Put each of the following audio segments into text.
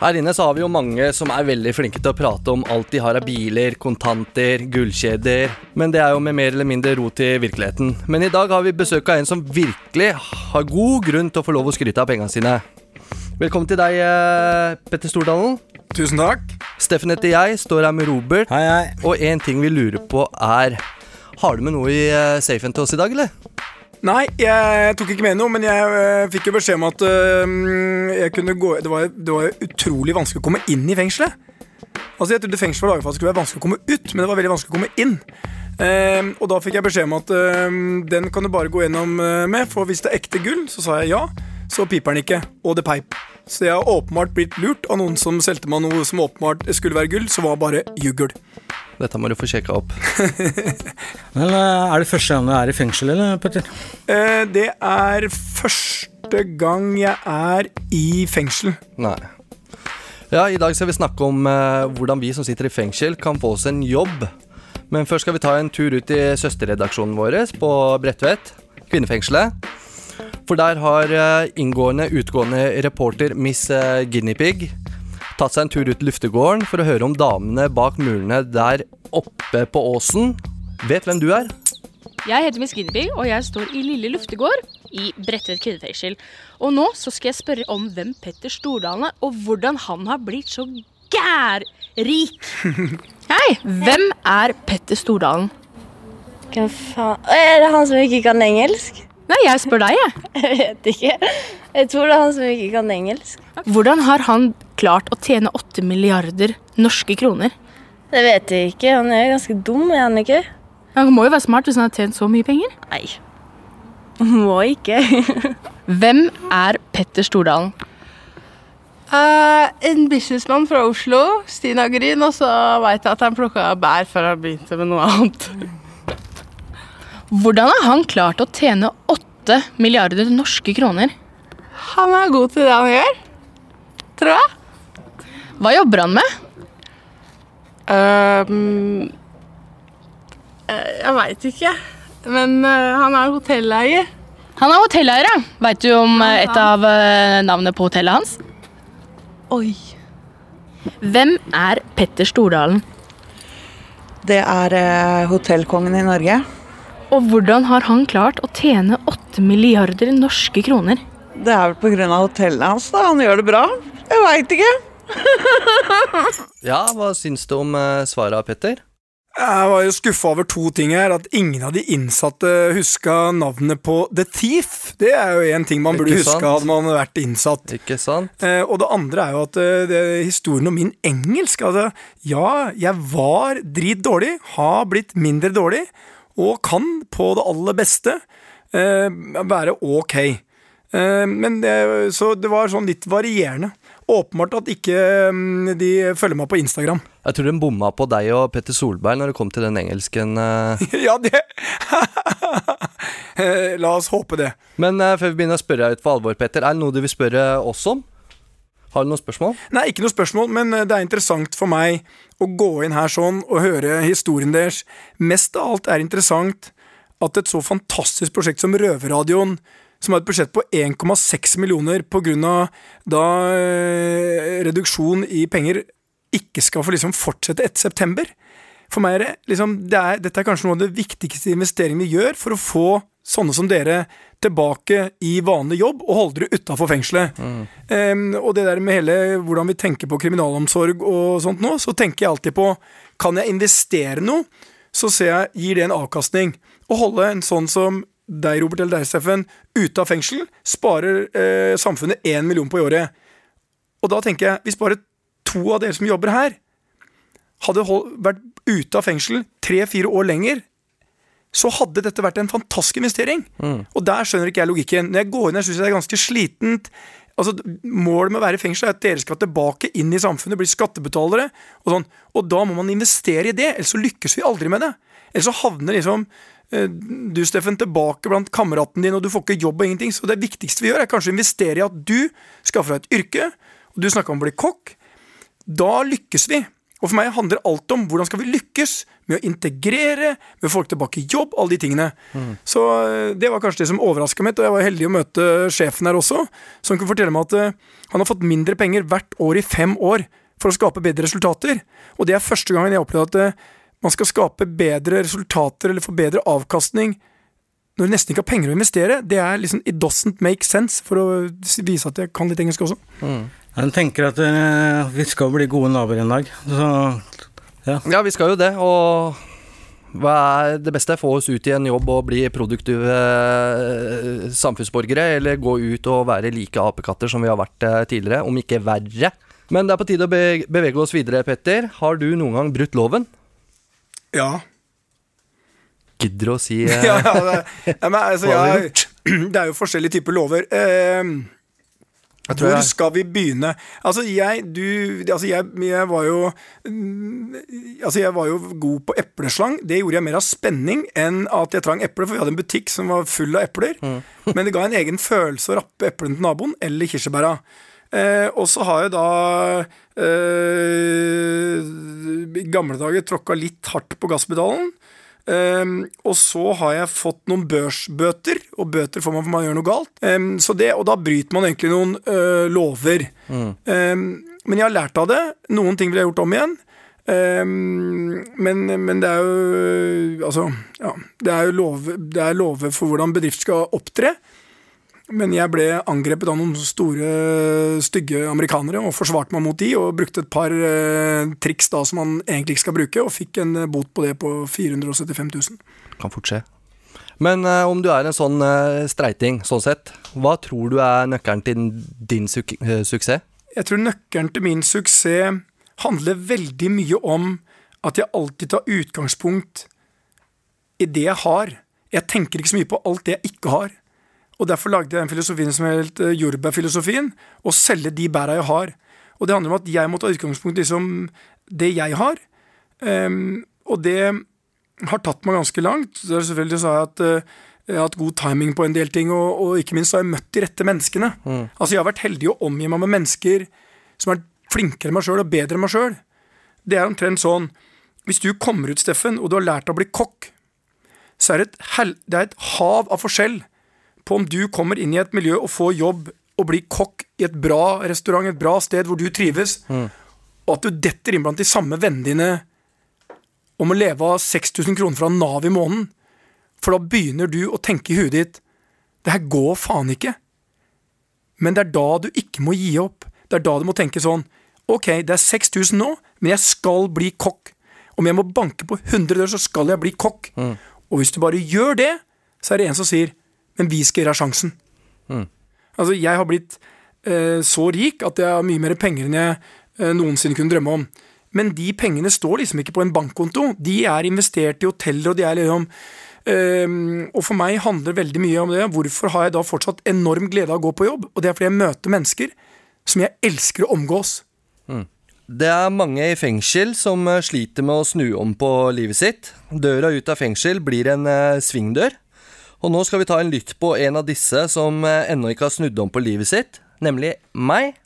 Her inne så har vi jo mange som er veldig flinke til å prate om alt de har av biler, kontanter, gullkjeder. Men det er jo med mer eller mindre rot i virkeligheten. Men i dag har vi besøk av en som virkelig har god grunn til å få lov å skryte av pengene sine. Velkommen til deg, eh, Petter Stordalen. Tusen takk. Steffen heter jeg, står her med Robert. Hei, hei. Og en ting vi lurer på er Har du med noe i eh, safen til oss i dag, eller? Nei, jeg tok ikke med noe, men jeg øh, fikk jo beskjed om at øh, jeg kunne gå det var, det var utrolig vanskelig å komme inn i fengselet. Altså, Jeg trodde fengselet var laget for at det skulle være vanskelig å komme ut, men det var veldig vanskelig å komme inn. Ehm, og da fikk jeg beskjed om at øhm, den kan du bare gå gjennom øh, med, for hvis det er ekte gull, så sa jeg ja, så piper den ikke, og det peip. Så jeg har åpenbart blitt lurt av noen som solgte meg noe som åpenbart skulle være gull, som var bare juggel. Dette må du få sjekka opp. Men eh, Er det første gang du er i fengsel, eller, Petter? Eh, det er første gang jeg er i fengsel. Nei. Ja, I dag skal vi snakke om eh, hvordan vi som sitter i fengsel, kan få oss en jobb. Men først skal vi ta en tur ut i søsterredaksjonen vår på Bredtvet, kvinnefengselet. For der har inngående, utgående reporter Miss Guinea-pig tatt seg en tur ut i luftegården for å høre om damene bak murene der oppe på åsen vet hvem du er. Jeg heter Miss Guinevere, og jeg står i Lille Luftegård i Bredtvet kvinnefengsel. Og nå så skal jeg spørre om hvem Petter Stordalen er, og hvordan han har blitt så gærrik. Hei, hvem er Petter Stordalen? Hvem faen Er det han som ikke kan engelsk? Nei, jeg spør deg, jeg. Jeg vet ikke. Jeg tror det er han som ikke kan engelsk. Hvordan har han klart å tjene 8 milliarder norske kroner? Det vet jeg ikke. Han er ganske dum, er han ikke? Han må jo være smart hvis han har tjent så mye penger. Nei. Må ikke. Hvem er Petter Stordalen? Uh, en businessmann fra Oslo, Stina Gryn, og så veit jeg at han plukka bær før han begynte med noe annet. Hvordan har han klart å tjene 8 milliarder norske kroner? Han er god til det han gjør, tror jeg. Hva jobber han med? Ehm, eh, jeg veit ikke, men uh, han er hotelleier. Han er hotelleier, ja. Veit du om eh, et av uh, navnene på hotellet hans? Oi. Hvem er Petter Stordalen? Det er hotellkongen i Norge. Og hvordan har han klart å tjene 8 milliarder norske kroner? Det er vel pga. hotellet hans. da. Han gjør det bra. Jeg veit ikke. Ja, hva syns du om eh, svaret, Petter? Jeg var jo skuffa over to ting her. At ingen av de innsatte huska navnet på The Thief. Det er jo én ting man burde huske hadde man vært innsatt. Ikke sant? Eh, og det andre er jo at eh, det, historien om min engelsk altså, Ja, jeg var dritdårlig, har blitt mindre dårlig, og kan på det aller beste eh, være ok. Eh, men det, så det var sånn litt varierende. Åpenbart at ikke mm, de følger meg på Instagram. Jeg tror de bomma på deg og Petter Solberg når det kom til den engelsken. eh. ja, det La oss håpe det. Men før vi begynner å spørre deg ut for alvor, Petter, er det noe du vil spørre oss om? Har du noen spørsmål? Nei, ikke noe spørsmål, men eh, det er interessant for meg å gå inn her sånn og høre historien deres. Mest av alt er interessant at et så fantastisk prosjekt som Røverradioen, som har et budsjett på 1,6 millioner av da eh, reduksjon i penger, ikke skal få liksom fortsette etter september. For meg er det liksom det er, Dette er kanskje noe av det viktigste investeringen vi gjør for å få sånne som dere tilbake i vanlig jobb og holde dere utafor fengselet. Em, og det der med hele hvordan vi tenker på kriminalomsorg og sånt nå, så tenker jeg alltid på Kan jeg investere noe, så ser jeg gir det en avkastning. Å holde en sånn som deg, Robert, eller deg, Steffen, ute av fengsel, sparer eh, samfunnet én million på i året. Og da tenker jeg, hvis bare to av dere som jobber her, hadde hold, vært ute av fengsel tre-fire år lenger, så hadde dette vært en fantastisk investering. Og der skjønner ikke jeg logikken. Når jeg går inn jeg syns jeg det er ganske slitent. Altså, Målet med å være i fengsel er at dere skal tilbake inn i samfunnet, bli skattebetalere. Og sånn Og da må man investere i det, ellers så lykkes vi aldri med det. Ellers så havner liksom eh, du, Steffen, tilbake blant kameraten din, og du får ikke jobb og ingenting. Så det viktigste vi gjør, er kanskje å investere i at du skaffer deg et yrke. Og du snakka om å bli kokk. Da lykkes vi. Og for meg handler alt om hvordan skal vi lykkes med å integrere, med folk tilbake i jobb, alle de tingene. Så eh, det var kanskje det som overraska meg, og jeg var heldig å møte sjefen her også, som kunne fortelle meg at eh, han har fått mindre penger hvert år i fem år for å skape bedre resultater. Og det er første gangen jeg opplevde at eh, man skal skape bedre resultater eller få bedre avkastning når du nesten ikke har penger å investere. Det er liksom It doesn't make sense, for å vise at jeg kan litt engelsk også. Jeg tenker at uh, vi skal bli gode naboer en dag. Så ja. Ja, vi skal jo det, og hva er det beste? Få oss ut i en jobb og bli produktive eh, samfunnsborgere, eller gå ut og være like apekatter som vi har vært eh, tidligere, om ikke verre. Men det er på tide å bevege oss videre, Petter. Har du noen gang brutt loven? Ja. Gidder å si eh, ja, ja, det, ja, men, altså, jeg, det er jo forskjellige typer lover. Uh, hvor jeg- skal vi begynne? Altså, jeg, du, altså jeg, jeg var jo mm, Altså, jeg var jo god på epleslang. Det gjorde jeg mer av spenning enn at jeg trang epler, for vi hadde en butikk som var full av epler. Men det ga en egen følelse å rappe eplene til naboen, eller kirsebæra. Eh, og så har jeg da eh, i gamle dager tråkka litt hardt på gasspedalen. Um, og så har jeg fått noen børsbøter, og bøter får man for man gjør noe galt. Um, så det, og da bryter man egentlig noen uh, lover. Um, men jeg har lært av det. Noen ting ville jeg gjort om igjen. Men, men det er jo Altså, ja. Det er jo lover, det er lover for hvordan bedrift skal opptre. Men jeg ble angrepet av noen store, stygge amerikanere og forsvarte meg mot de, og brukte et par eh, triks da som man egentlig ikke skal bruke, og fikk en eh, bot på det på 475 000. Kan fort skje. Men eh, om du er en sånn eh, streiting, sånn sett, hva tror du er nøkkelen til din suk eh, suksess? Jeg tror nøkkelen til min suksess handler veldig mye om at jeg alltid tar utgangspunkt i det jeg har. Jeg tenker ikke så mye på alt det jeg ikke har. Og Derfor lagde jeg den filosofien som het jordbærfilosofien. Å selge de bæra jeg har. Og det handler om at jeg må ta utgangspunkt i liksom det jeg har. Um, og det har tatt meg ganske langt. Så selvfølgelig så jeg at uh, jeg har hatt god timing på en del ting, og, og ikke minst har jeg møtt de rette menneskene. Altså Jeg har vært heldig å omgi meg med mennesker som er flinkere enn meg sjøl og bedre enn meg sjøl. Det er omtrent sånn Hvis du kommer ut, Steffen, og du har lært å bli kokk, så er det et, det er et hav av forskjell på om du kommer inn i et miljø og får jobb og blir kokk i et bra restaurant, et bra sted hvor du trives, og at du detter inn blant de samme vennene dine om å leve av 6000 kroner fra Nav i måneden. For da begynner du å tenke i huet ditt Det her går faen ikke. Men det er da du ikke må gi opp. Det er da du må tenke sånn Ok, det er 6000 nå, men jeg skal bli kokk. Om jeg må banke på 100 dører, så skal jeg bli kokk. Og hvis du bare gjør det, så er det en som sier Men vi skal gjøre sjansen. sjansen. Altså, jeg har blitt eh, så rik at jeg har mye mer penger enn jeg eh, noensinne kunne drømme om. Men de pengene står liksom ikke på en bankkonto. De er investert i hoteller, og de er liksom Ehm, og for meg handler veldig mye om det. Hvorfor har jeg da fortsatt enorm glede av å gå på jobb? Og det er fordi jeg møter mennesker som jeg elsker å omgås. Det er mange i fengsel som eh, sliter med å snu om på livet sitt. Døra ut av fengsel blir en eh, svingdør. Og nå skal vi ta en lytt på en av disse som eh, ennå ikke har snudd om på livet sitt, nemlig meg.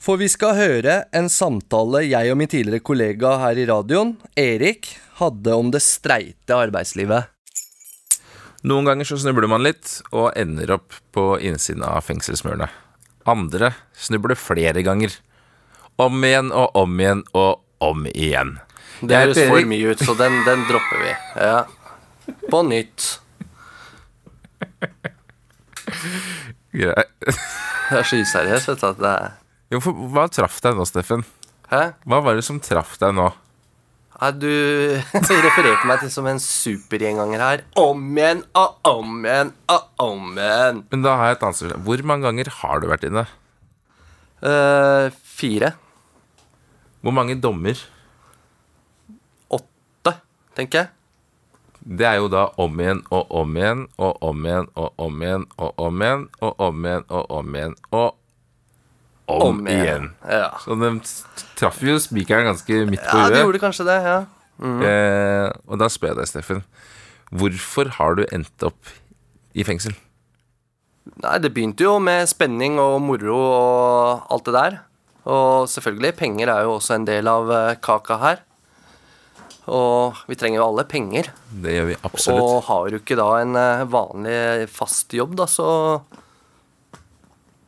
For vi skal høre en samtale jeg og min tidligere kollega her i radioen, Erik, hadde om det streite arbeidslivet. Noen ganger så snubler man litt og ender opp på innsiden av fengselsmurene. Andre snubler flere ganger. Om igjen og om igjen og om igjen. Det høres for mye ut, så den, den dropper vi. Ja. På nytt. Greit. Det er så useriøst, vet du. At det er Jo, for hva traff deg nå, Steffen? Hæ? Hva var det som traff deg nå? Nei, du refererte meg til som en supergjenganger her. Om igjen og om igjen og om igjen. Men da har jeg et annet spørsmål. Hvor mange ganger har du vært inne? Eh, fire. Hvor mange dommer? Åtte, tenker jeg. Det er jo da om igjen og om igjen og om igjen og om igjen og om igjen og om igjen og om igjen og om, igjen. Ja. Så de traff jo spikeren ganske midt på ja, de gjorde kanskje det, ja. Mm. Eh, og da spør jeg deg, Steffen. Hvorfor har du endt opp i fengsel? Nei, det begynte jo med spenning og moro og alt det der. Og selvfølgelig, penger er jo også en del av eh, kaka her. Og vi trenger jo alle penger. Det gjør vi absolutt. Og har du ikke da en eh, vanlig fast jobb, da, så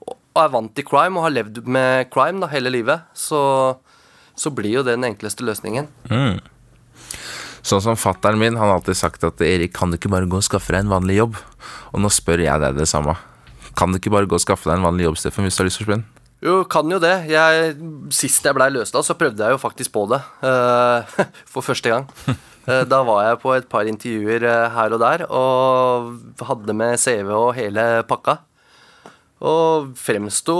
Og er vant til crime og har levd med crime da hele livet, så, så blir jo det den enkleste løsningen. Mm. Sånn som fatteren min, han har alltid sagt at Erik, kan du ikke bare gå og skaffe deg en vanlig jobb? Og nå spør jeg deg det samme. Kan du ikke bare gå og skaffe deg en vanlig jobb, Steffen, hvis du har lyst til å spille? Jo, kan jo det. Jeg, sist jeg blei løslatt, så prøvde jeg jo faktisk på det. Uh, for første gang. Uh, da var jeg på et par intervjuer eh, her og der, og hadde med CV og hele pakka. Og fremsto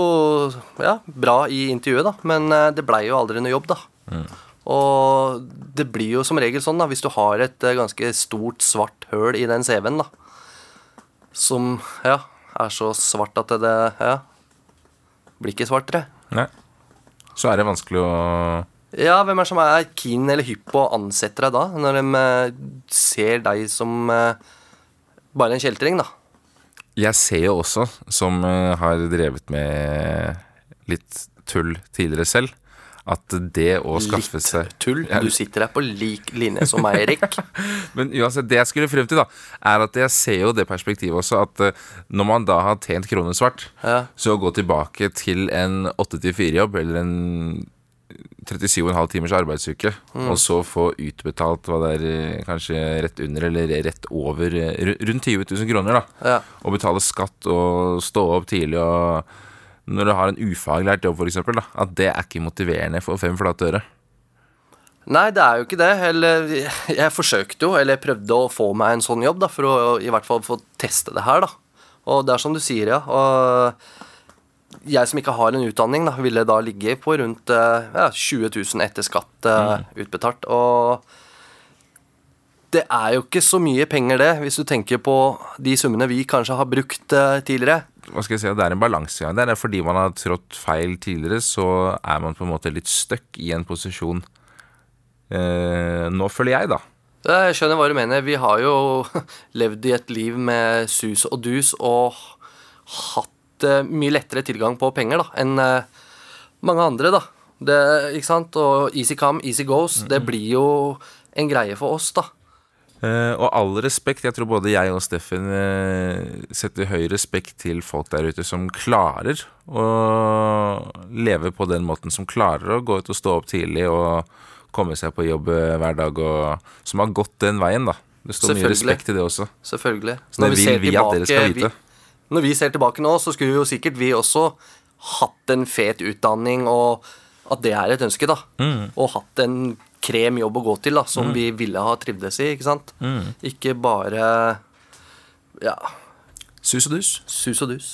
ja, bra i intervjuet, da. Men det blei jo aldri noe jobb, da. Og det blir jo som regel sånn, da, hvis du har et ganske stort, svart høl i den CV-en, da. Som, ja, er så svart at det, ja blir ikke svartere. Nei. Så er det vanskelig å Ja, hvem er det som er keen eller hypp på å ansette deg da, når de eh, ser deg som eh, bare en kjeltring, da? Jeg ser jo også, som eh, har drevet med litt tull tidligere selv, at det å skaffe Litt seg tull. Ja, Du sitter der på lik linje som meg, Erik. Men uansett, det jeg skulle frem til, da, er at jeg ser jo det perspektivet også, at eh, når man da har tjent kroner svart, Ja. så å gå tilbake til en 8-4-jobb eller en 37,5 timers arbeidsuke, Mm. og så få utbetalt hva det er eh, kanskje rett under eller rett over eh, rundt 20 000 kroner, da. Ja. Og betale skatt og stå opp tidlig og Når du har en ufaglært jobb, eksempel, at det er ikke motiverende for fem flate øre. Nei, det er jo ikke det. Eller, jeg forsøkte jo, eller prøvde å få meg en sånn jobb, da, for å i hvert fall få teste det her, da. Og det er som du sier, ja. Og jeg som ikke har en utdanning, da, ville da ligge på rundt eh, ja, 20 000 etter skatt mm. utbetalt. Og det er jo ikke så mye penger, det, hvis du tenker på de summene vi kanskje har brukt eh, tidligere. hva skal jeg si, Det er en balansegang der. Er fordi man har trådt feil tidligere, så er man på en måte litt stuck i en posisjon. Eh, nå føler jeg, da. Jeg skjønner hva du mener. Vi har jo levd i et liv med sus og dus og hatt eh, mye lettere tilgang på penger da, enn eh, mange andre, da. Det, ikke sant? Og easy come, easy goes. Det blir jo en greie for oss, da. Eh, og all respekt, jeg tror både jeg og Steffen uh, setter høy respekt til folk der ute som klarer å leve på den måten, som klarer å gå ut og stå opp tidlig og komme seg på jobb eh, hver dag, og som har gått den veien, da. Det står mye respekt i det også. Selvfølgelig. Så det vil vi at dere skal vite. Vi, når vi ser tilbake nå, så skulle jo sikkert vi også hatt en fet utdanning, og at det er et ønske, da. Mm. Og hatt en krem jobb å gå til, da, som vi ville ha trivdes i, ikke sant. Mm. Ikke bare ja, Sus og dus. sus og dus.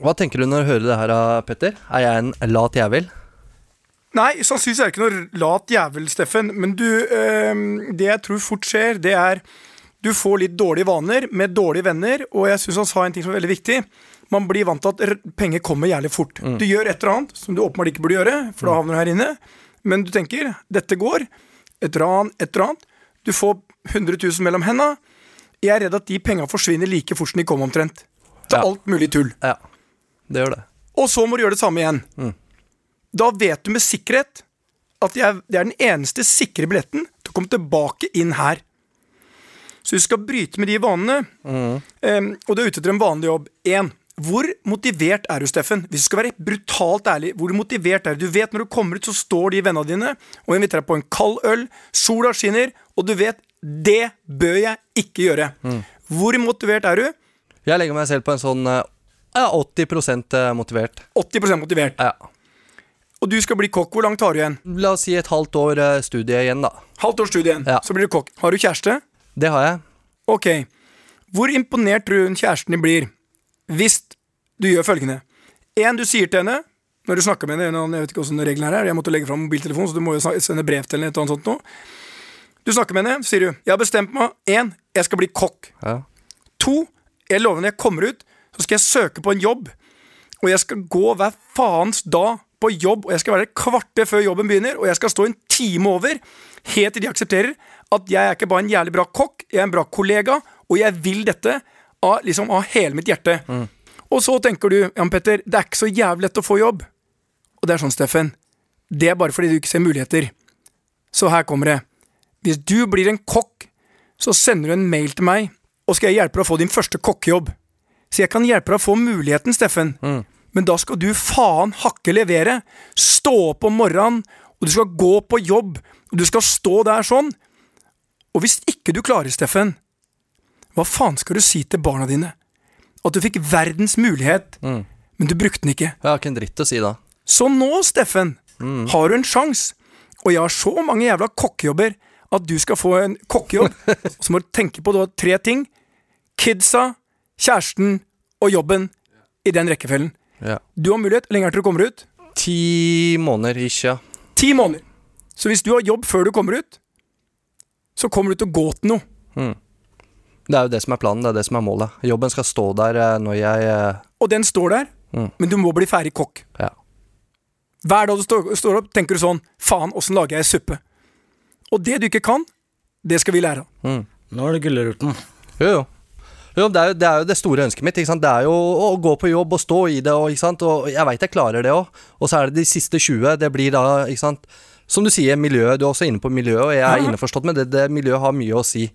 Hva tenker du når du hører det her, Petter? Er jeg en lat jævel? Nei, sannsynligvis er det ikke noe lat jævel, Steffen. Men du, øh, det jeg tror fort skjer, det er du får litt dårlige vaner med dårlige venner, og jeg syns han sa en ting som er veldig viktig. Man blir vant til at penger kommer jævlig fort. Du gjør et eller annet som du åpenbart ikke burde gjøre, for da havner du her inne. Men du tenker dette går. Et ran, et eller annet. Du får 100 000 mellom henda. Jeg er redd at de penga forsvinner like fort som de kom, omtrent. Til Ja. alt mulig tull. Ja, det gjør det. Og så må du gjøre det samme igjen. Da vet du med sikkerhet at jeg, det er den eneste sikre billetten til å komme tilbake inn her. Så du skal bryte med de vanene, em, og du er ute etter en vanlig jobb. En, hvor motivert er du, Steffen? Hvis du skal være brutalt ærlig, hvor motivert er du? Du vet når du kommer ut, så står de vennene dine og inviterer deg på en kald øl, sola skinner, og du vet det bør jeg ikke gjøre. Hvor motivert er du? Jeg legger meg selv på en sånn eh, ja, 80% motivert. 80% motivert. Ja. Og du skal bli kokk. Hvor langt har du igjen? La oss si et halvt år eh, studie igjen, da. Halvt år studie igjen, Ja. så blir du kokk. Har du kjæreste? Det har jeg. Ok. Hvor imponert tror du hun kjæresten din blir hvis du gjør følgende? En, du sier til henne når du snakker med henne Jeg vet ikke hvordan reglene er. Jeg måtte legge fram mobiltelefonen, så du må jo sende brev til henne. Annet. Du snakker med henne, så sier du 'Jeg har bestemt meg. Én, jeg skal bli kokk'. Ja. To, jeg lover når jeg kommer ut, så skal jeg søke på en jobb og jeg skal gå hver faens dag på jobb, og jeg skal være der kvarter før jobben begynner, og jeg skal stå en time over, helt til de aksepterer at jeg er ikke bare en jævlig bra kokk, jeg er en bra kollega, og jeg vil dette av, liksom, av hele mitt hjerte. Og så tenker du, Jan Petter, det er ikke så jævlig lett å få jobb. Og det er sånn, Steffen, det er bare fordi du ikke ser muligheter. Så her kommer det. Hvis du blir en kokk, så sender du en mail til meg, og skal jeg hjelpe deg å få din første kokkejobb. Så jeg kan hjelpe deg å få muligheten, Steffen. Men da skal du faen hakke levere. Stå opp om morgenen, og du skal gå på jobb, og du skal stå der sånn. Og hvis ikke du klarer, Steffen, hva faen skal du si til barna dine? At du fikk verdens mulighet, men du brukte den ikke. Jeg har ikke en dritt å si da. Så nå, Steffen, har du en sjanse. Og jeg har så mange jævla kokkejobber at du skal få en kokkejobb. Og så må du tenke på du har tre ting. Kidsa, kjæresten og jobben i den rekkefølgen. Ja. Du har mulighet. Hvor lenge er det til du kommer ut? Ti måneder ikke. Ti måneder. Så hvis du har jobb før du kommer ut, så kommer du til å gå til noe. Mm. Det er jo det som er planen, det er det som er målet. Jobben skal stå der eh, når jeg eh, Og den står der, Mm. men du må bli ferdig kokk. Ja. Hver dag du står, står opp, tenker du sånn Faen, åssen lager jeg suppe? Og det du ikke kan, det skal vi lære av. mm. Nå er det gulruten. Jo, jo. Jo, det er jo, det er jo det store ønsket mitt. Ikke sant? Det er jo å gå på jobb og stå i det. Og, ikke sant? og jeg veit jeg klarer det òg. Og så er det de siste 20. Det blir da, ikke sant Som du sier, miljøet. Du er også inne på miljøet, og jeg er Ja. innforstått med det. Det miljøet har mye å si.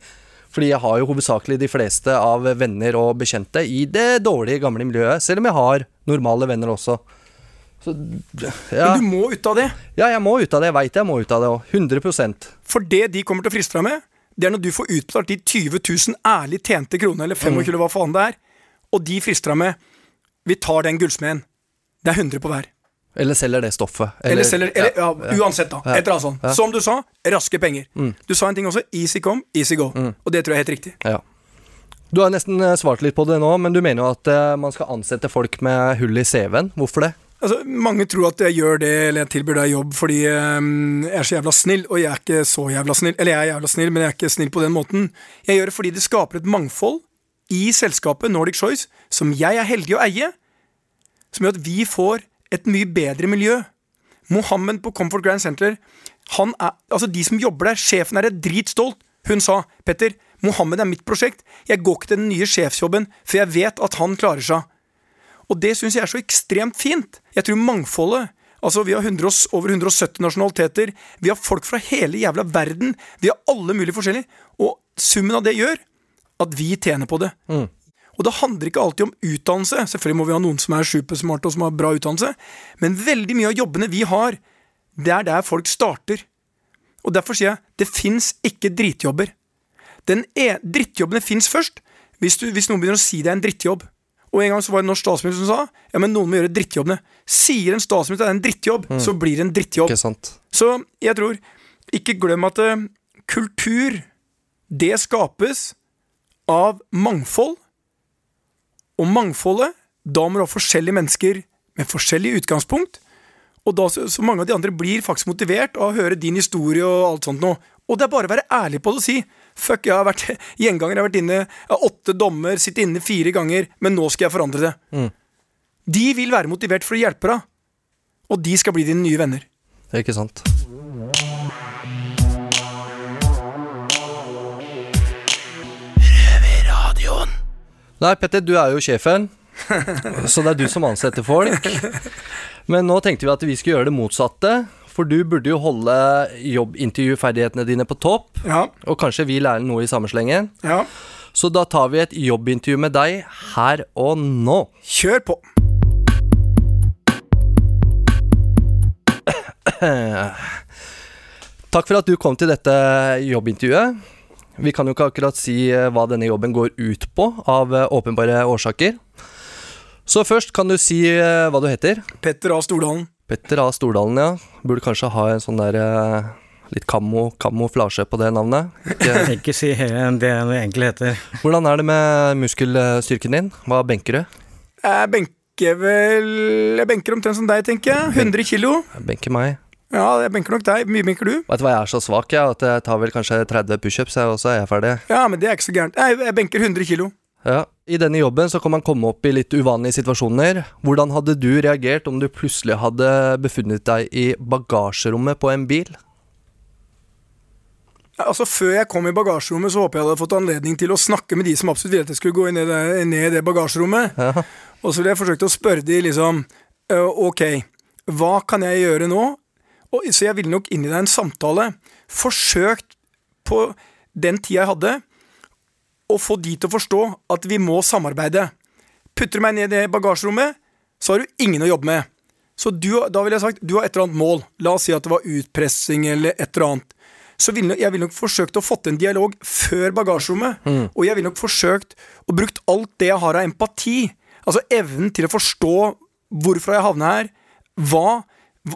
Fordi jeg har jo hovedsakelig de fleste av venner og bekjente i det dårlige, gamle miljøet. Selv om jeg har normale venner også. Så, ja. Men du må ut av det. ja, jeg må ut av det. Jeg veit jeg må ut av det òg. 100% For det de kommer til å friste deg med, det er når du får utbetalt de 20 000 ærlig tjente kronene, eller 25 Mm. hva faen det er, og de frister deg med Vi tar den gullsmeden. Det er 100 på hver. Eller selger det stoffet. Eller, selger eller, ja, Uansett, da. Ja. Et eller annet sånt. Ja. Som du sa, raske penger. Mm. Du sa en ting også. Easy come, easy go. Og det tror jeg er helt riktig. Ja. Du har nesten eh, svart litt på det nå, men du mener jo at eh, man skal ansette folk med hull i CV-en. Hvorfor det? Altså, Mange tror at jeg gjør det, eller jeg tilbyr deg jobb fordi um, jeg er så jævla snill, og jeg er ikke så jævla snill. Eller jeg er jævla snill, men jeg er ikke snill på den måten. Jeg gjør det fordi det skaper et mangfold i selskapet Nordic Choice, som jeg er heldig å eie, som gjør at vi får et mye bedre miljø. Mohammed på Comfort Grand Center, han er, altså de som jobber der, sjefen er dritstolt. Hun sa, Petter, Mohammed er mitt prosjekt. Jeg går ikke til den nye sjefsjobben, for jeg vet at han klarer seg. Og det syns jeg er så ekstremt fint. Jeg tror mangfoldet Altså, Vi har 100, over 170 nasjonaliteter. Vi har folk fra hele jævla verden. Vi har alle mulige forskjellige. Og summen av det gjør at vi tjener på det. Og det handler ikke alltid om utdannelse. Selvfølgelig må vi ha noen som er supersmarte og som har bra utdannelse. Men veldig mye av jobbene vi har, det er der folk starter. Og derfor sier jeg det fins ikke dritjobber. Den e drittjobbene fins først hvis, du, hvis noen begynner å si det er en drittjobb. Og en gang så var det en norsk statsminister som sa ja, men noen må gjøre drittjobbene. Sier en statsminister det er en drittjobb, Mm. så blir det en drittjobb. Ikke sant? Så jeg tror Ikke glem at uh, kultur, det skapes av mangfold. Og mangfoldet, da må du ha forskjellige mennesker med forskjellig utgangspunkt. Og da så, så mange av de andre blir faktisk motivert av å høre din historie og alt sånt noe. Og det er bare å være ærlig på det og si Fuck, jeg har vært gjenganger, jeg har vært inne jeg har åtte dommer, sittet inne fire ganger, men nå skal jeg forandre det. Mm. De vil være motivert for å hjelpe deg, og de skal bli dine nye venner. Det er ikke sant. Nei, Petter, du er jo sjefen, så det er du som ansetter folk. Men nå tenkte vi at vi skulle gjøre det motsatte. For du burde jo holde jobbintervjuferdighetene dine på topp. Ja. Og kanskje vi lærer noe i samme slengen. Ja. Så da tar vi et jobbintervju med deg her og nå. Kjør på! Takk for at du kom til dette jobbintervjuet. Vi kan jo ikke akkurat si eh, hva denne jobben går ut på, av eh, åpenbare årsaker. Så først kan du si eh, hva du heter. Petter A. Stordalen. Petter A. Stordalen, ja. Burde kanskje ha en sånn der litt kammo, kamuflasje på det navnet. Ikke, Ikke si he- det det egentlig heter. hvordan er det med muskelstyrken din? Hva benker du? Jeg benker vel Jeg benker omtrent som deg, tenker jeg. 100 kilo. Jeg benker meg. Ja, jeg benker nok deg. Mye benker du? Vet du hva, jeg er så svak jeg, at jeg tar vel kanskje 30 pushups, og så er jeg ferdig. Ja, men det er ikke så gærent. Jeg benker 100 kilo. Ja. I denne jobben så kan man komme opp i litt uvanlige situasjoner. Hvordan hadde du reagert om du plutselig hadde befunnet deg i bagasjerommet på en bil? Altså Før jeg kom i bagasjerommet, så håper jeg hadde fått anledning til å snakke med de som absolutt ville at jeg skulle gå ned, ned i det bagasjerommet. Ja. Og så ville jeg forsøkt å spørre de liksom «Øh, Ok, hva kan jeg gjøre nå? Og, så jeg ville nok inn i en samtale. Forsøkt på den tida jeg hadde, å få de til å forstå at vi må samarbeide. Putter du meg ned i bagasjerommet, så har du ingen å jobbe med. Så du, da ville jeg sagt du har et eller annet mål. La oss si at det var utpressing eller et eller annet. Så ville jeg ville nok forsøkt å fått en dialog før bagasjerommet. Mm. Og jeg ville nok forsøkt å brukt alt det jeg har av empati. Altså evnen til å forstå hvorfor jeg havna her. Hva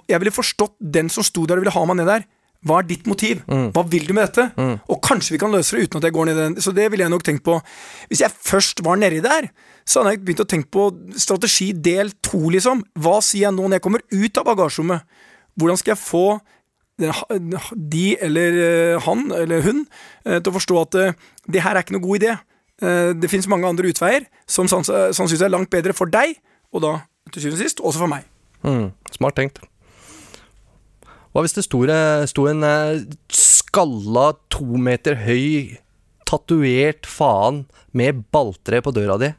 Jeg ville forstått den som sto der og ville ha meg ned der. Hva er ditt motiv? Mm. Hva vil du med dette? Og kanskje vi kan løse det uten at jeg går ned i den. Så det ville jeg nok tenkt på. Hvis jeg først var nedi der, så hadde jeg begynt å tenke på strategi del to, liksom. Hva sier jeg nå når jeg kommer ut av bagasjerommet? Hvordan skal jeg få de eller eh, han eller hun eh, til å forstå at eh, det her er ikke noe god idé. Det finnes mange andre utveier som sanns- sannsynligvis er langt bedre for deg, og da til syvende og sist også for meg. Mm, smart tenkt. Hva hvis det sto, en eh, skalla, to meter høy, tatovert faen med balltre på døra di?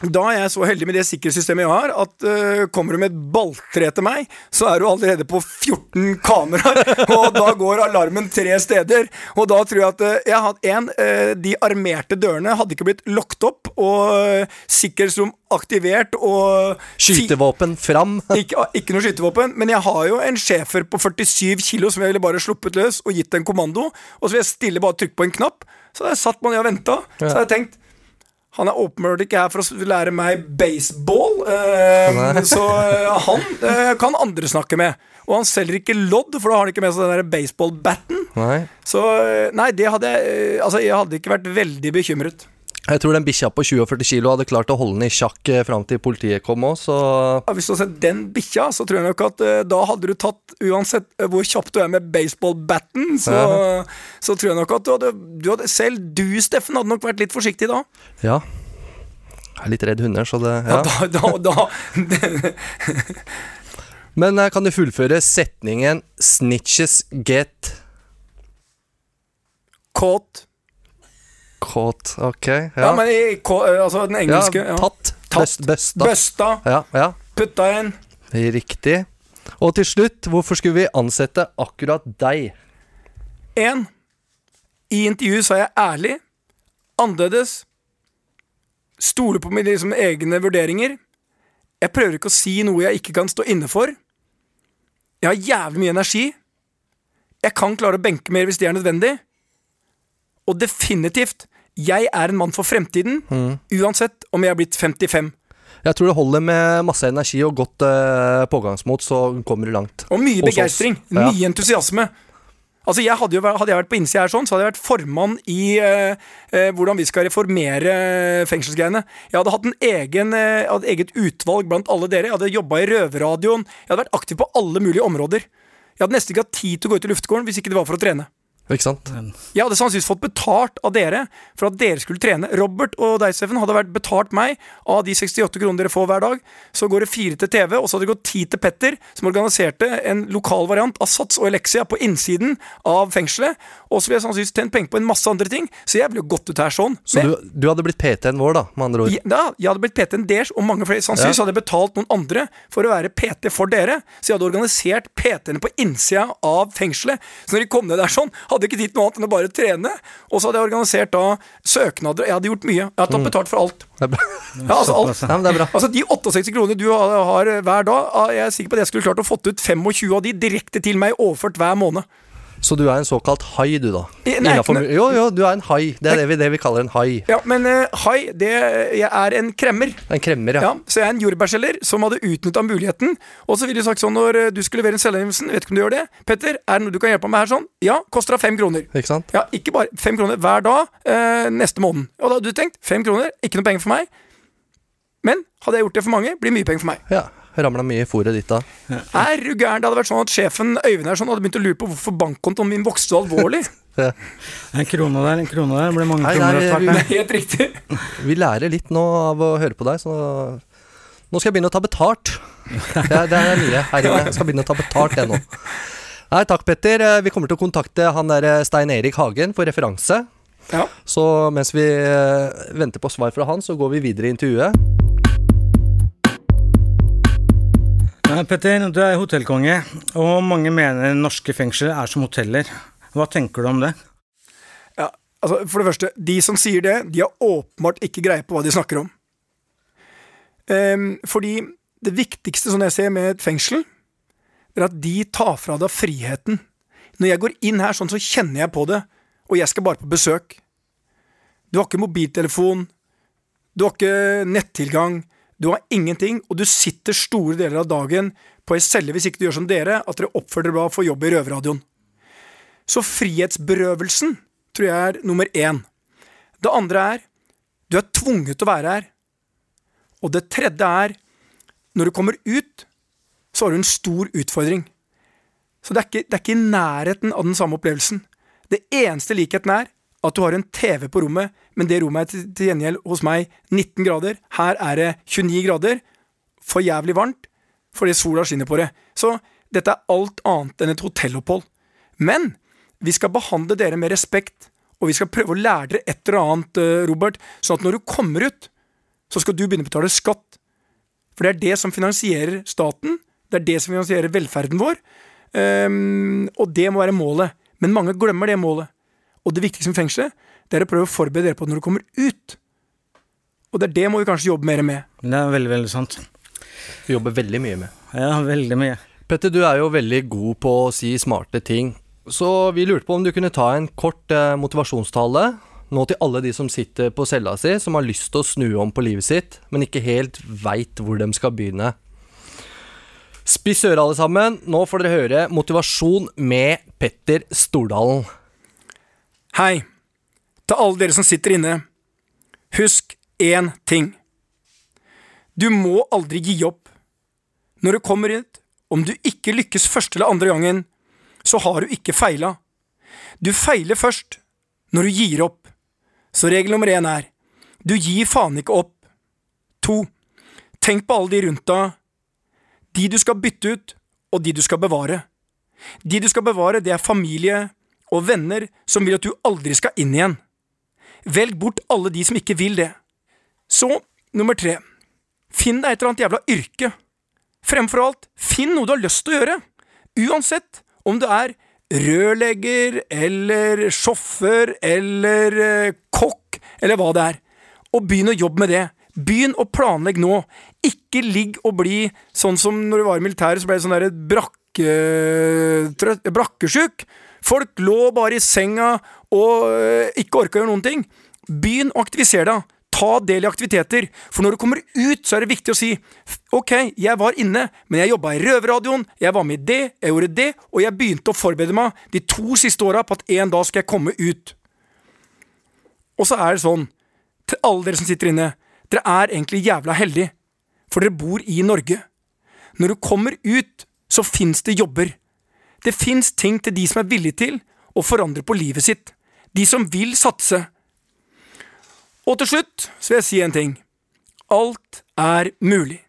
Da er jeg så heldig med det sikkerhetssystemet jeg har, at uh, kommer du med et balltre til meg, så er du allerede på 14 kameraer, og da går alarmen tre steder. Og da tror jeg at uh, jeg hadde en, uh, De armerte dørene hadde ikke blitt lukket opp, og uh, sikkerhetsrom aktivert, og Skytevåpen fram. ikke, ikke noe skytevåpen, men jeg har jo en schæfer på 47 kilo som jeg ville bare sluppet løs og gitt en kommando. Og så vil jeg stille bare trykke på en knapp. Så der satt man og venta. Så har jeg tenkt han er åpenbart ikke her for å lære meg baseball, eh, så eh, han eh, kan andre snakke med. Og han selger ikke lodd, for da har han ikke med seg den baseballbatten. Så eh, nei, det hadde jeg eh, Altså, jeg hadde ikke vært veldig bekymret. Jeg tror den bikkja på 20-40 kilo hadde klart å holde den i sjakk eh, fram til politiet kom òg, så Ja, Hvis du hadde sett den bikkja, så tror jeg nok at uh, da hadde du tatt Uansett eh, hvor kjapt du er med baseballbatten, så, så tror jeg nok at du hadde, du hadde Selv du, Steffen, hadde nok vært litt forsiktig da. ja. Jeg er litt redd hunder, så det Ja, ja. da, da, da Men kan du fullføre setningen 'snitches get Caught. Caught'? Ok, ja. Ja, men i, altså den engelske ja, tatt. Bøsta. Bøsta. Ja, ja. Putta inn. Riktig. Og til slutt, hvorfor skulle vi ansette akkurat deg? Én. I intervjuet er jeg ærlig. Annerledes. Stoler på mine liksom, egne vurderinger. Jeg prøver ikke å si noe jeg ikke kan stå inne for. Jeg har jævlig mye energi. Jeg kan klare å benke mer hvis det er nødvendig. Og definitivt, jeg er en mann for fremtiden, uansett om jeg er blitt 55. Jeg tror det holder med masse energi og godt uh, pågangsmot, så kommer du langt. Og mye begeistring. Ja. Mye entusiasme. Altså jeg hadde, jo, hadde jeg vært på innsida her sånn, så hadde jeg vært formann i eh, eh, hvordan vi skal reformere fengselsgreiene. Jeg hadde hatt en egen, jeg eget utvalg blant alle dere. Jeg hadde jobba i Røverradioen. Jeg hadde vært aktiv på alle mulige områder. Jeg hadde nesten ikke hatt tid til å gå ut i luftegården hvis ikke det var for å trene. Ikke sant? Jeg hadde sannsynligvis fått betalt av dere for at dere skulle trene. Robert og deg, Steffen, hadde vært betalt meg av de 68 kronene dere får hver dag. Så går det fire til TV, og så hadde det gått ti til Petter, som organiserte en lokal variant av Sats og Elexia på innsiden av fengselet. Og så ville jeg sannsynligvis tjent penger på en masse andre ting, så jeg ville jo gått ut her sånn. Så du, du hadde blitt PT-en vår, da, med andre ord? ja, jeg hadde blitt PT-en deres, og mange flere. Sannsynligvis Ja. hadde jeg betalt noen andre for å være PT for dere. Så jeg hadde organisert PT-ene på innsida av fengselet. Så når de kom ned der sånn, hadde jeg ikke tid til noe annet enn å bare trene. Og så hadde jeg organisert da søknader. Jeg hadde gjort mye. Jeg hadde tatt betalt for alt. Ja, altså, alt. Ja, men det er bra. Altså De 68 kronene du har, har hver dag, ah, jeg er sikker på at jeg skulle klart å fått ut 25 av de direkte til meg, overført hver måned. Så du er en såkalt hai, du, da? Nei, Innenfor- jo, jo, du er en hai. Det er det vi, det vi kaller en hai. Ja, Men uh, hai, det, jeg er en kremmer. En kremmer, ja. Ja, så jeg er en jordbærselger som hadde utnytta muligheten. Og så ville du sagt sånn når eh, du skulle levere en selvangivelsen, vet ikke om du gjør det, Petter, er det noe du kan hjelpe meg med her sånn? Ja, koster deg fem kroner. Ikke sant? Ja, ikke bare fem kroner hver dag uh, neste måned. Og da hadde du tenkt fem kroner, ikke noe penger for meg. Men hadde jeg gjort det for mange, blir mye penger for meg. Ja. Ramla mye i fôret ditt da. Er du gæren? Det hadde vært sånn at sjefen Øyvind her sånn, hadde begynt å lure på hvorfor bankkontoen min vokste så alvorlig. En krone der, en krone der. Det ble mange Nei, kroner å etter hvert. Helt riktig. Vi lærer litt nå av å høre på deg, så nå skal jeg begynne å ta betalt. Det er, det er nye her inne. Jeg skal begynne å ta betalt, jeg nå. Nei, takk, Petter. Eh, Vi kommer til å kontakte han der eh, Stein Erik Hagen for referanse. Ja. Så mens vi eh, venter på svar fra han, så går vi videre i intervjuet. Petter, du er hotellkonge, og mange mener norske fengsler er som hoteller. Hva tenker du om det? Ja, altså For det første, de som sier det, de har åpenbart ikke greie på hva de snakker om. Um, fordi det viktigste, sånn jeg ser med et fengsel, er at de tar fra deg friheten. Når jeg går inn her sånn, så kjenner jeg på det, og jeg skal bare på besøk. Du har ikke mobiltelefon, du har ikke nettilgang, du har ingenting, og du sitter store deler av dagen på ei celle hvis ikke du gjør som dere, at dere oppfører dere bra for jobb i Røverradioen. Så frihetsberøvelsen tror jeg er nummer én. Det andre er du er tvunget til å være her. Og det tredje er når du kommer ut, så har du en stor utfordring. Så det er ikke, det er ikke i nærheten av den samme opplevelsen. Det eneste likheten er at du har en TV på rommet, men det rommet er til, til gjengjeld hos meg 19 grader. Her er det 29 grader. For jævlig varmt, fordi sola skinner på det. Så dette er alt annet enn et hotellopphold. Men vi skal behandle dere med respekt, og vi skal prøve å lære dere et eller annet, eh, Robert, sånn at når du kommer ut, så skal du begynne å betale skatt. For det er det som finansierer staten, det er det som finansierer velferden vår, um, og det må være målet. Men mange glemmer det målet. Og det viktigste med fengselet, det er å prøve å forberede dere på det når du kommer ut. Og det er det må vi kanskje jobbe mer med. Det er veldig, veldig sant. Vi jobber veldig mye med. Ja, veldig mye. Petter, du er jo veldig god på å si smarte ting. Så vi lurte på om du kunne ta en kort eh, motivasjonstale nå til alle de som sitter på cella si, som har lyst til å snu om på livet sitt, men ikke helt veit hvor de skal begynne. Spiss øret, alle sammen. Nå får dere høre motivasjon med Petter Stordalen. Hei, til alle dere som sitter inne. Husk én ting. Du må aldri gi opp. Når du kommer ut, om du ikke lykkes første eller andre gangen, så har du ikke feila. Du feiler først når du gir opp. Så regel nummer én er du gir faen ikke opp. To. Tenk på alle de rundt deg. De du skal bytte ut, og de du skal bevare. De du skal bevare, det er familie og venner som vil at du aldri skal inn igjen. Velg bort alle de som ikke vil det. Så, nummer tre. Finn deg et eller annet jævla yrke. Fremfor alt, finn noe du har lyst til å gjøre. Uansett om du er rørlegger eller sjåfør eller eh, kokk eller hva det er. Og begynn å jobbe med det. Begynn å planlegge nå. Ikke ligg og bli sånn som når du var i militæret, så ble det sånn derre brakke... brakkesjuk. Folk lå bare i senga og øh, ikke orka å gjøre noen ting. Begynn å aktivisere deg. Ta del i aktiviteter. For når du kommer ut, så er det viktig å si Ok, jeg var inne, men jeg jobba i Røverradioen, jeg var med i det, jeg gjorde det, og jeg begynte å forberede meg de to siste åra på at en dag skal jeg komme ut. Og så er det sånn, til alle dere som sitter inne, dere er egentlig jævla heldige, for dere bor i Norge. Når du kommer ut, så fins det jobber. Det fins ting til de som er villige til å forandre på livet sitt. De som vil satse. Og til slutt så vil jeg si en ting. Alt er mulig.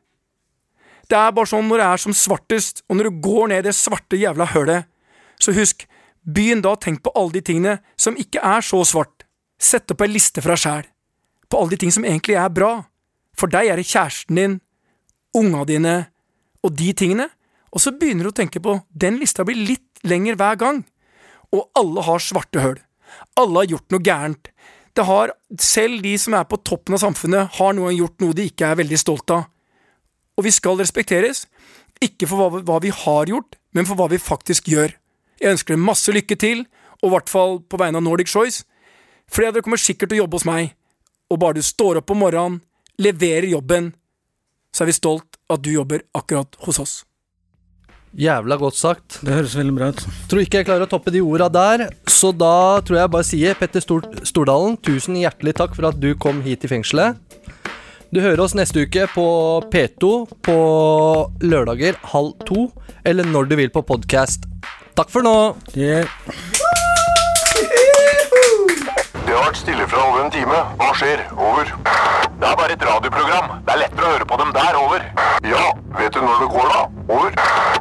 Det er bare sånn når det er som svartest, og når du går ned det svarte jævla hølet, så husk, begynn da å tenke på alle de tingene som ikke er så svart. Sett opp ei liste fra sjæl. På alle de ting som egentlig er bra. For deg er det kjæresten din, unga dine og de tingene. Og så begynner du å tenke på den lista blir litt lenger hver gang. Og alle har svarte høl. Alle har gjort noe gærent. Det har, selv de som er på toppen av samfunnet, har noen gjort noe de ikke er veldig stolt av. Og vi skal respekteres, ikke for hva, hva vi har gjort, men for hva vi faktisk gjør. Jeg ønsker dere masse lykke til, og i hvert fall på vegne av Nordic Choice. Flere av dere kommer sikkert til å jobbe hos meg, og bare du står opp om morgenen, leverer jobben, så er vi stolt at du jobber akkurat hos oss. Jævla godt sagt. Det høres veldig bra ut. Tror ikke jeg klarer å toppe de orda der, så da tror jeg bare sier Petter Stor Stordalen, tusen hjertelig takk for at du kom hit i fengselet. Du hører oss neste uke på P2 på lørdager halv to, eller når du vil på podkast. Takk for nå. Det har vært stille fra over en time. Hva skjer? Over. Det er bare et radioprogram. Det er lettere å høre på dem der. Over. Ja, vet du når det går, da? Over.